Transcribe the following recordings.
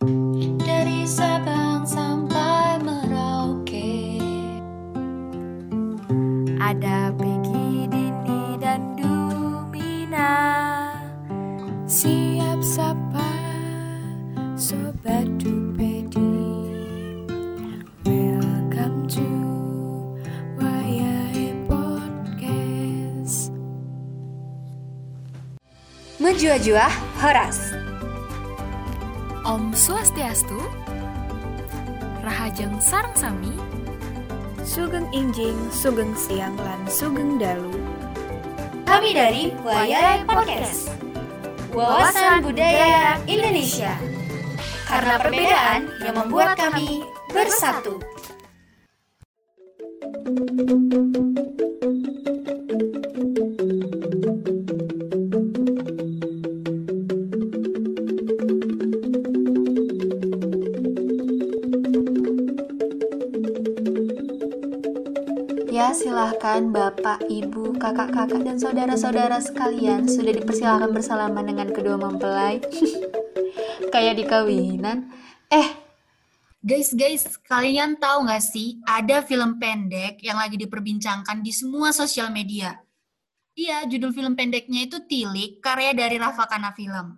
Dari Sabang sampai Merauke. Ada Peggy, Dini, dan Dumina. Siap sapa Sobat Dupedi. Welcome to Wayai Podcast. Menjua-jua Horas. Om Swastiastu Rahajeng Sarang Sami Sugeng Injing, Sugeng Siang, lan Sugeng Dalu. Kami dari Wayai Podcast. Wawasan Budaya Indonesia. Karena perbedaan yang membuat kami bersatu. Silahkan Bapak, Ibu, kakak-kakak, dan saudara-saudara sekalian sudah dipersilahkan bersalaman dengan kedua mempelai. Kayak di kawinan. Eh, Guys, guys, kalian tahu nggak sih ada film pendek yang lagi diperbincangkan di semua sosial media? Iya, judul film pendeknya itu Tilik, karya dari Rafa Kana Film.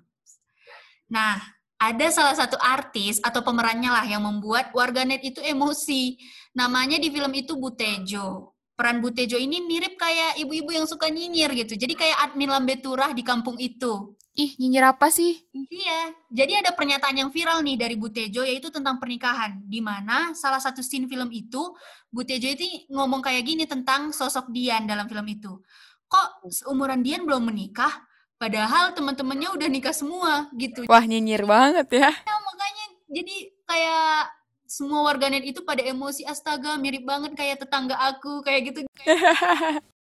Nah, ada salah satu artis atau pemerannya lah yang membuat warganet itu emosi. Namanya di film itu Butejo. Peran Butejo ini mirip kayak ibu-ibu yang suka nyinyir gitu. Jadi kayak admin lambe turah di kampung itu. Ih, nyinyir apa sih? Iya, jadi ada pernyataan yang viral nih dari Butejo yaitu tentang pernikahan, di mana salah satu scene film itu Butejo itu ngomong kayak gini tentang sosok Dian dalam film itu. Kok seumuran Dian belum menikah? Padahal teman-temannya udah nikah semua gitu. Wah, nyinyir banget ya Ya, makanya jadi kayak semua warganet itu pada emosi astaga mirip banget kayak tetangga aku kayak gitu.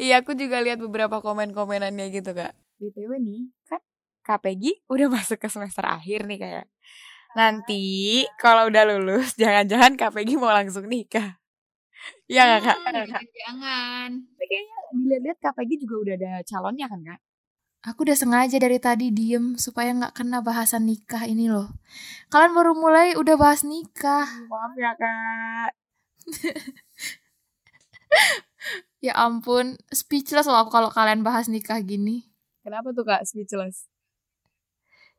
Iya, aku juga lihat beberapa komen-komenannya gitu, Kak. BTW nih, kan Kak Peggy udah masuk ke semester akhir nih kayak. Nanti kalau udah lulus, jangan-jangan Kak Peggy mau langsung nikah. Iya nggak, Kak? Hmm, jangan. Tapi kayaknya dilihat-lihat Kak Peggy juga udah ada calonnya kan, Kak? Aku udah sengaja dari tadi diem supaya nggak kena bahasan nikah ini loh. Kalian baru mulai udah bahas nikah. Maaf ya, Kak. ya ampun, speechless loh aku kalau kalian bahas nikah gini. Kenapa tuh kak speechless?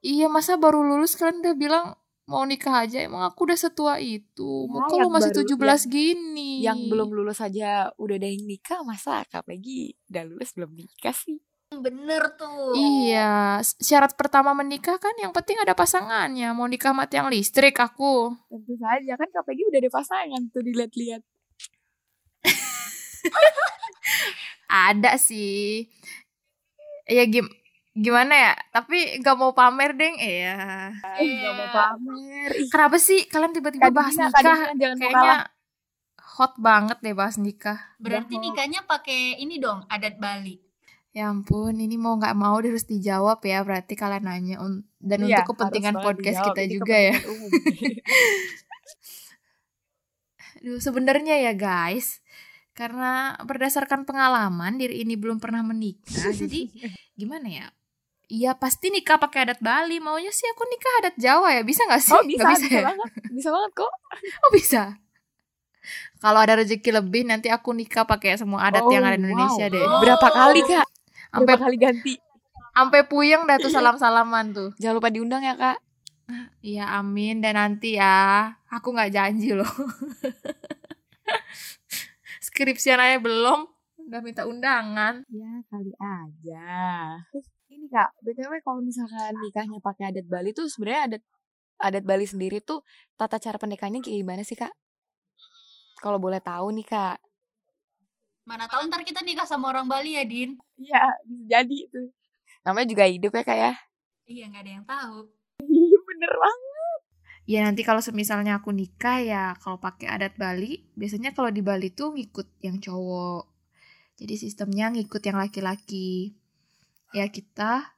Iya, masa baru lulus kalian udah bilang mau nikah aja? Emang aku udah setua itu. Ya, Kok lu masih baru- 17 gini? Yang belum lulus aja udah ada yang nikah, masa Kak Peggy udah lulus belum nikah sih? Bener tuh. Iya, syarat pertama menikah kan yang penting ada pasangannya. Mau nikah mati yang listrik aku. Tentu saja kan Peggy udah ada pasangan tuh dilihat-lihat. Ada sih. Ya gim gimana ya? Tapi nggak mau pamer deng. Iya. Eh, Gak mau pamer. Kenapa sih kalian tiba-tiba bahas nikah? Dina, jangan Kayaknya hot banget deh bahas nikah. Berarti nikahnya pakai ini dong, adat Bali. Ya ampun, ini mau nggak mau harus dijawab ya. Berarti kalian nanya dan Iya, untuk kepentingan podcast dijawab. kita juga ya. Aduh, sebenarnya ya guys, karena berdasarkan pengalaman diri ini belum pernah menikah, jadi gimana ya? Iya pasti nikah pakai adat Bali. Maunya sih aku nikah adat Jawa ya. Bisa nggak sih? Oh bisa, Nggak bisa, ya? banget. Bisa banget kok. Oh bisa. Kalau ada rezeki lebih nanti aku nikah pakai semua adat Oh, yang ada di Indonesia wow. deh. Berapa kali Kak? Sampai kali ganti? sampai puyeng dah tuh salam-salaman tuh. Jangan lupa diundang ya Kak. Iya amin dan nanti ya. Aku nggak janji loh. Skripsian aja belum. Udah minta undangan. Ya kali aja. Ini kak, btw kalau misalkan nikahnya pakai adat Bali tuh sebenarnya adat adat Bali sendiri tuh tata cara pernikahannya kayak gimana sih kak? Kalau boleh tahu nih kak. Mana tahu ntar kita nikah sama orang Bali ya, Din? Iya bisa jadi tuh. Namanya juga hidup ya kak ya. Iya, nggak ada yang tahu. Iya bener banget. Ya nanti kalau misalnya aku nikah ya kalau pakai adat Bali, biasanya kalau di Bali tuh ngikut yang cowok. Jadi sistemnya ngikut yang laki-laki. Ya kita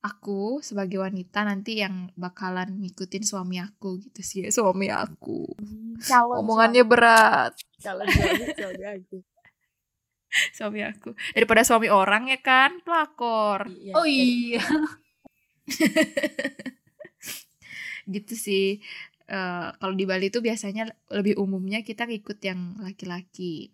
aku sebagai wanita nanti yang bakalan ngikutin suami aku gitu sih ya, suami aku. Calon Omongannya berat. suami- calon suami suami aku. suami aku. Daripada suami orang ya kan, pelakor. Iya, Oh iya. gitu sih Eh, kalau di Bali itu biasanya lebih umumnya kita ngikut yang laki-laki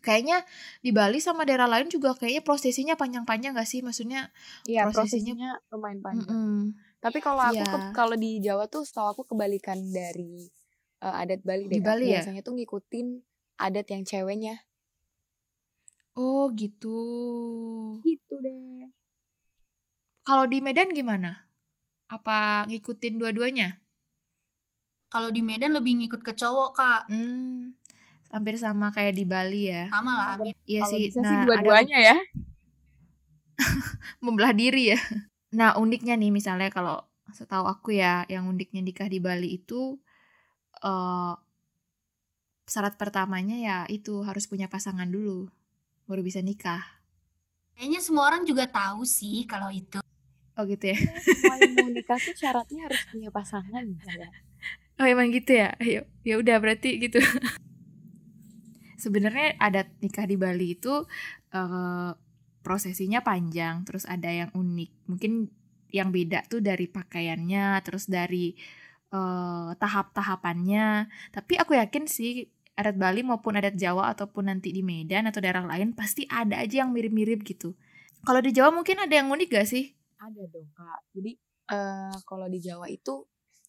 kayaknya di Bali sama daerah lain juga kayaknya prosesinya panjang-panjang gak sih maksudnya Iya, prosesinya- prosesinya lumayan panjang. mm-mm. Tapi kalau aku Iya. ke- kalau di Jawa tuh setahu aku kebalikan dari eh, adat Bali Di deh. Bali ya? Biasanya tuh ngikutin adat yang ceweknya. Oh gitu Gitu deh. kalau di Medan gimana apa ngikutin dua-duanya Kalau di Medan lebih ngikut ke cowok, Kak. Hmm, hampir sama kayak di Bali ya. Sama lah. Iya sih. bisa sih Nah, ada dua-duanya ya. membelah diri ya. Nah, uniknya nih misalnya kalau setahu aku ya, yang uniknya nikah di Bali itu eh syarat pertamanya ya itu harus punya pasangan dulu baru bisa nikah. Kayaknya semua orang juga tahu sih kalau itu. Oh gitu ya. Semua yang mau nikah tuh syaratnya harus punya pasangan. misalnya. Oh emang gitu ya. Ayo, ya udah berarti gitu. Sebenarnya adat nikah di Bali itu eh, prosesinya panjang, terus ada yang unik. Mungkin yang beda tuh dari pakaiannya, terus dari eh, tahap-tahapannya. Tapi aku yakin sih adat Bali maupun adat Jawa ataupun nanti di Medan atau daerah lain pasti ada aja yang mirip-mirip gitu. Kalau di Jawa mungkin ada yang unik gak sih? Ada dong kak. Jadi eh kalau di Jawa itu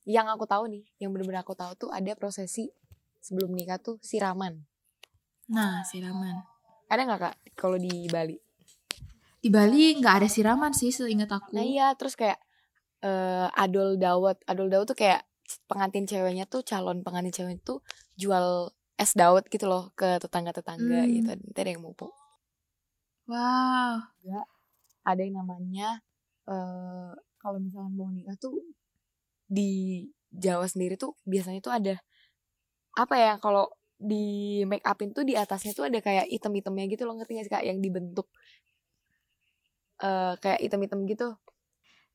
yang aku tahu nih, yang benar-benar aku tahu tuh ada prosesi sebelum nikah tuh siraman. Nah, siraman. Ada nggak kak kalau di Bali? Di Bali nggak ada siraman sih seingat aku. Nah iya, terus kayak eh adol dawet, adol dawet tuh kayak pengantin ceweknya tuh calon pengantin cewek tuh jual es dawet gitu loh ke tetangga-tetangga Hmm. gitu. Nanti ada yang mau po- Wow. ada yang namanya eh kalau misalnya mau nikah tuh di Jawa sendiri tuh biasanya tuh ada apa ya kalau di make upin tuh di atasnya tuh ada kayak item-itemnya gitu loh ngerti gak sih kak yang dibentuk eh kayak item-item gitu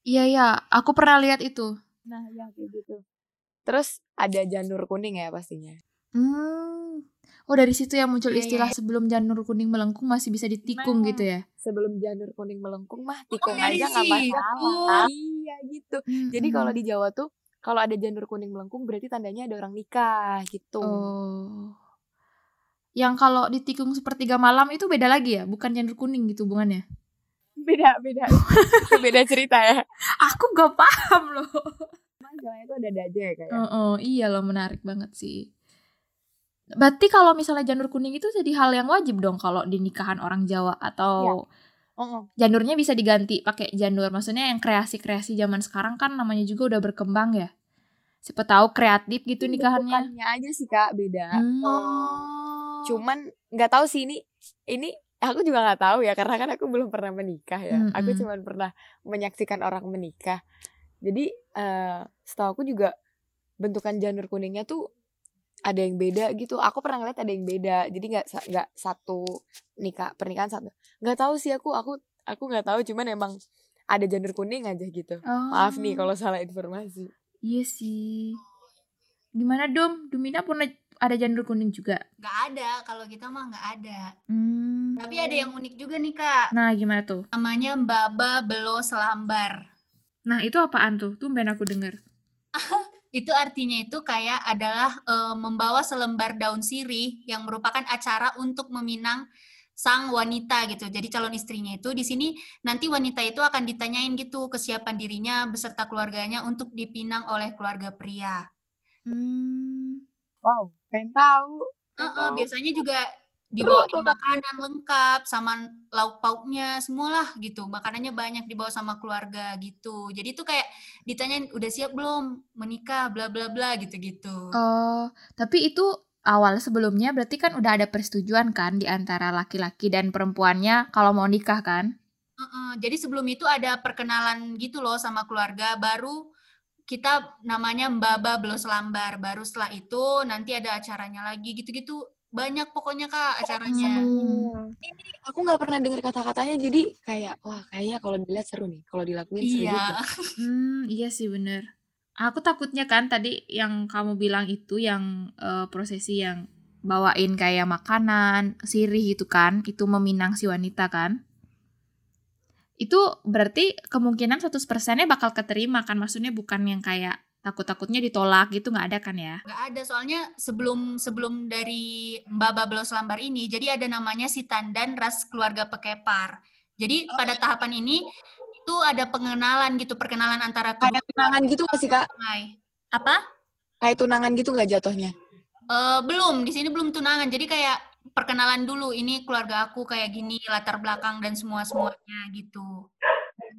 Iya ya, aku pernah lihat itu. nah ya kayak gitu terus ada janur kuning ya pastinya Hmm. Oh dari situ yang muncul Iya, istilah sebelum janur kuning melengkung masih bisa ditikung Nah. gitu ya. sebelum janur kuning melengkung mah tikung dari aja nggak masalah iya gitu jadi kalau Mm-mm. di Jawa tuh kalau ada janur kuning melengkung berarti tandanya ada orang nikah gitu Oh. Yang kalau ditikung sepertiga malam itu beda lagi ya, bukan janur kuning gitu hubungannya. beda beda itu beda cerita ya Aku gak paham loh. masalahnya tuh ada ada aja ya kayak Oh, oh, iya loh menarik banget sih. Berarti kalau misalnya janur kuning itu jadi hal yang wajib dong kalau di nikahan orang Jawa atau oh, janurnya bisa diganti pakai janur. Maksudnya yang kreasi-kreasi zaman sekarang kan namanya juga udah berkembang ya. Siapa tahu kreatif gitu nikahannya. bentukannya aja sih kak beda Hmm. Oh. cuman nggak tahu sih ini ini aku juga nggak tahu ya karena kan aku belum pernah menikah ya aku Mm-mm. cuman pernah menyaksikan orang menikah jadi eh setahu aku juga bentukan janur kuningnya tuh ada yang beda gitu aku pernah ngeliat ada yang beda jadi nggak nggak satu nikah pernikahan satu nggak tahu sih aku aku aku nggak tahu cuman emang ada janur kuning aja gitu maaf nih Oh, kalau salah informasi Iya sih. Gimana Dom? Dumina pernah ada janur kuning juga? Nggak ada, kalau kita mah nggak ada. Hmm. Tapi ada yang unik juga nih kak. Nah gimana tuh? Namanya Baba Belo Selambar. Nah itu apaan tuh? Tumben aku denger. Itu artinya itu kayak adalah eh, membawa selembar daun sirih yang merupakan acara untuk meminang sang wanita gitu. Jadi calon istrinya itu di sini nanti wanita itu akan ditanyain gitu kesiapan dirinya beserta keluarganya untuk dipinang oleh keluarga pria. Hmm. wow pengen tahu Heeh, biasanya juga dibawain makanan lengkap sama lauk pauknya semualah gitu. Makanannya banyak dibawa sama keluarga gitu. Jadi tuh kayak ditanyain udah siap belum? Menikah? Bla bla bla gitu gitu Oh, tapi itu awal sebelumnya berarti kan udah ada persetujuan kan di antara laki-laki dan perempuannya kalau mau nikah kan? jadi sebelum itu ada perkenalan gitu loh sama keluarga. Baru kita namanya Mbaba Belo Selambar baru setelah itu nanti ada acaranya lagi gitu-gitu banyak pokoknya kak acaranya Hmm. aku nggak pernah dengar kata-katanya jadi kayak wah kayaknya kalau dilihat seru nih kalau dilakuin seru iya juga Hmm, iya sih bener. Aku takutnya kan tadi yang kamu bilang itu yang eh, prosesi yang bawain kayak makanan, sirih gitu kan, itu meminang si wanita kan. itu berarti kemungkinan 100 persennya bakal keterima kan maksudnya bukan yang kayak takut-takutnya ditolak gitu nggak ada kan ya Nggak ada soalnya sebelum sebelum dari Mbak Bablo Selambar ini, jadi ada namanya si Tandan ras keluarga Pekepar. Jadi pada tahapan ini itu ada pengenalan gitu, perkenalan antara kedua Kayak tunangan gitu gak sih kak? sungai. Apa? Kayak tunangan gitu nggak jatuhnya? Eh, belum, di sini belum tunangan. Jadi kayak perkenalan dulu. Ini keluarga aku kayak gini, latar belakang dan semua semuanya gitu.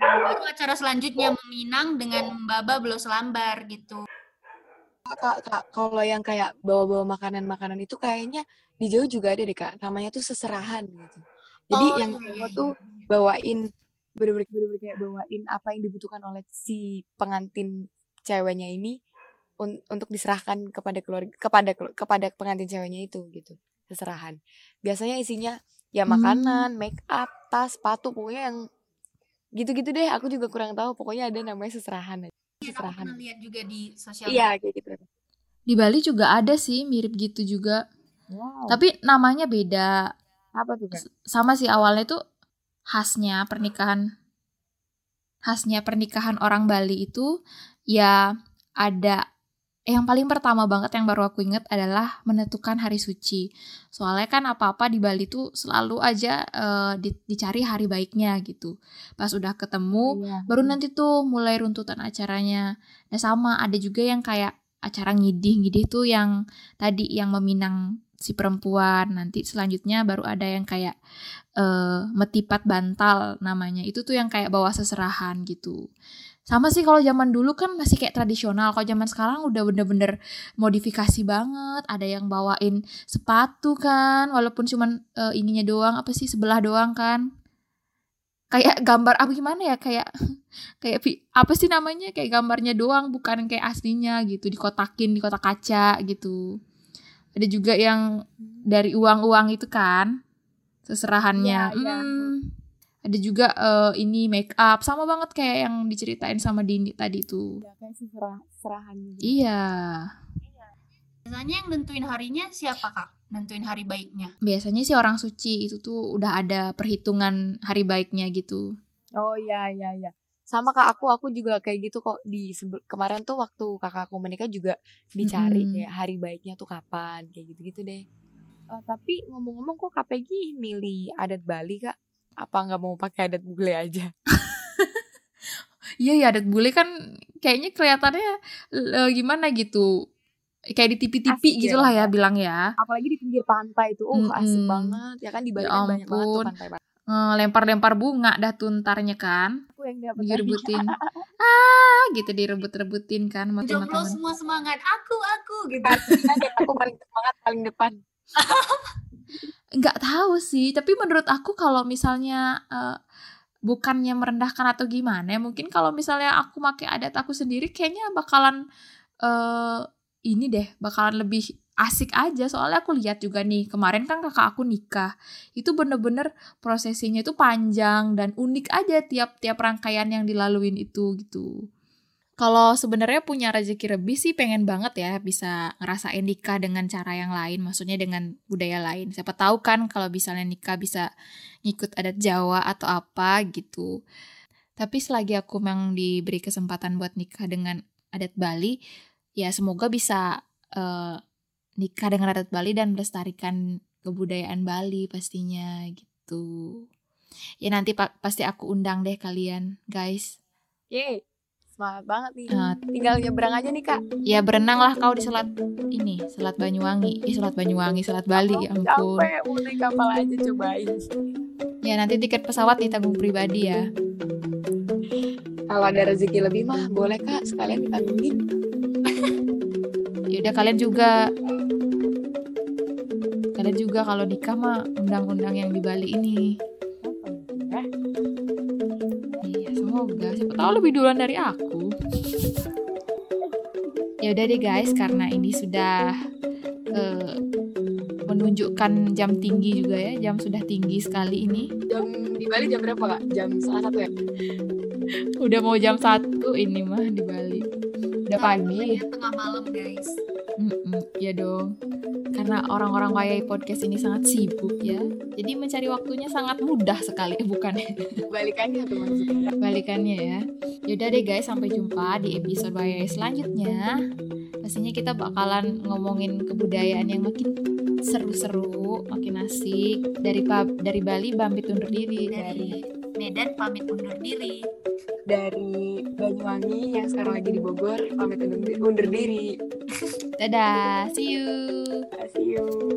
Baru acara selanjutnya meminang dengan Mbak Bablo Selambar gitu. Kak, kak, kalau yang kayak bawa-bawa makanan-makanan itu kayaknya di jauh juga ada deh kak. Namanya tuh seserahan gitu. Jadi Oh, yang iya, iya, iya. tuh bawain bener-bener kayak bawain apa yang dibutuhkan oleh si pengantin ceweknya ini un- untuk diserahkan kepada keluarga kepada kepada pengantin ceweknya itu gitu seserahan biasanya isinya ya Hmm. makanan make up tas sepatu pokoknya yang gitu-gitu deh aku juga kurang tahu. Pokoknya ada namanya seserahan Iya, aku seserahan. pernah lihat juga di sosial iya kayak gitu. Di Bali juga ada sih mirip gitu juga. Wow. Tapi namanya beda. Apa tuh sama sih awalnya tuh khasnya pernikahan khasnya pernikahan orang Bali itu ya ada yang paling pertama banget yang baru aku inget adalah menentukan hari suci. Soalnya kan apa-apa di Bali tuh selalu aja eh, di- dicari hari baiknya gitu. Pas udah ketemu Iya. baru nanti tuh mulai runtutan acaranya. Nah sama ada juga yang kayak acara ngidih-ngidih tuh yang tadi yang meminang si perempuan. Nanti selanjutnya baru ada yang kayak eh metipat bantal namanya. Itu tuh yang kayak bawa seserahan gitu. Sama sih kalau zaman dulu kan masih kayak tradisional. Kalau zaman sekarang udah bener-bener modifikasi banget. Ada yang bawain sepatu kan, walaupun cuman eh, ininya doang, apa sih sebelah doang kan. Kayak gambar apa gimana ya kayak kayak apa sih namanya kayak gambarnya doang bukan kayak aslinya gitu dikotakin di kotak kaca gitu. Ada juga yang dari uang-uang itu kan seserahannya. Iya. Hmm. Ada juga eh, ini make up sama banget kayak yang diceritain sama Dini tadi tuh. ya kayak seserah seserahan gitu Iya. Biasanya yang nentuin harinya siapa kak? Nentuin hari baiknya. Biasanya sih orang suci itu tuh udah ada perhitungan hari baiknya gitu. Oh iya iya iya. Sama kak aku aku juga kayak gitu kok di kemarin tuh waktu kakakku menikah juga dicari Mm-mm. kayak hari baiknya tuh kapan kayak gitu-gitu deh. Eh, tapi ngomong-ngomong kok KPG milih adat Bali kak? Apa nggak mau pakai adat bule aja? Iya ya adat bule kan kayaknya kelihatannya eh, gimana gitu. Kayak di Asik ya, gitu lah ya Kak. bilang ya. Apalagi di pinggir pantai tuh, oh asik Mm-mm. banget. Ya kan di Bali Ya kan banyak banget tuh pantai. Eh, Lempar-lempar bunga dah tuh ntarnya kan. Aku yang dapat Direbutin. ah gitu direbut-rebutin kan teman-teman. semua semangat. Aku, aku gitu. aku paling semangat paling depan. nggak tahu sih tapi menurut aku kalau misalnya eh, bukannya merendahkan atau gimana mungkin kalau misalnya aku pakai adat aku sendiri kayaknya bakalan eh ini deh bakalan lebih asik aja. Soalnya aku lihat juga nih kemarin kan kakak aku nikah. Itu bener-bener prosesinya itu panjang dan unik aja tiap-tiap rangkaian yang dilaluin itu gitu kalau sebenarnya punya rezeki lebih sih pengen banget ya bisa ngerasain nikah dengan cara yang lain, maksudnya dengan budaya lain. Siapa tahu kan kalau misalnya nikah bisa ngikut adat Jawa atau apa gitu. Tapi selagi aku memang diberi kesempatan buat nikah dengan adat Bali, ya semoga bisa eh, nikah dengan adat Bali dan melestarikan kebudayaan Bali pastinya gitu. Ya nanti pa- pasti aku undang deh kalian, guys. Yeay, semangat banget nih. Eh, Tinggal nyebrang aja nih kak. Ya berenang lah kau di selat ini, selat Banyuwangi. Eh selat Banyuwangi, selat Bali, ya ampun. Capek, mau naik kapal aja cobain. Ya nanti tiket pesawat ditanggung pribadi ya. Kalau ada rezeki lebih mah boleh kak sekalian ditanggungin. Ya udah kalian juga kalian juga kalau nikah mah undang-undang yang di Bali ini. Tahu lebih duluan dari aku. Ya udah deh guys, karena ini sudah eh, menunjukkan jam tinggi juga ya, jam sudah tinggi sekali ini. jam di Bali jam berapa kak? Jam setengah satu ya? Udah mau jam satu ini mah di Bali. Udah pagi. Rekamannya tengah malam guys. Mm-mm, ya dong. Karena orang-orang wayai podcast ini sangat sibuk ya. Jadi mencari waktunya sangat mudah sekali, eh, bukan Balikannya tuh maksudnya. balikannya ya. Yaudah deh guys, sampai jumpa di episode wayai selanjutnya. Pastinya kita bakalan ngomongin kebudayaan yang makin seru-seru, makin asik. Dari pa- dari Bali pamit undur diri dari Dari Medan pamit undur diri. Dari Banyuwangi yang sekarang lagi di Bogor, pamit undur, undur diri. Dadah, see you. See you.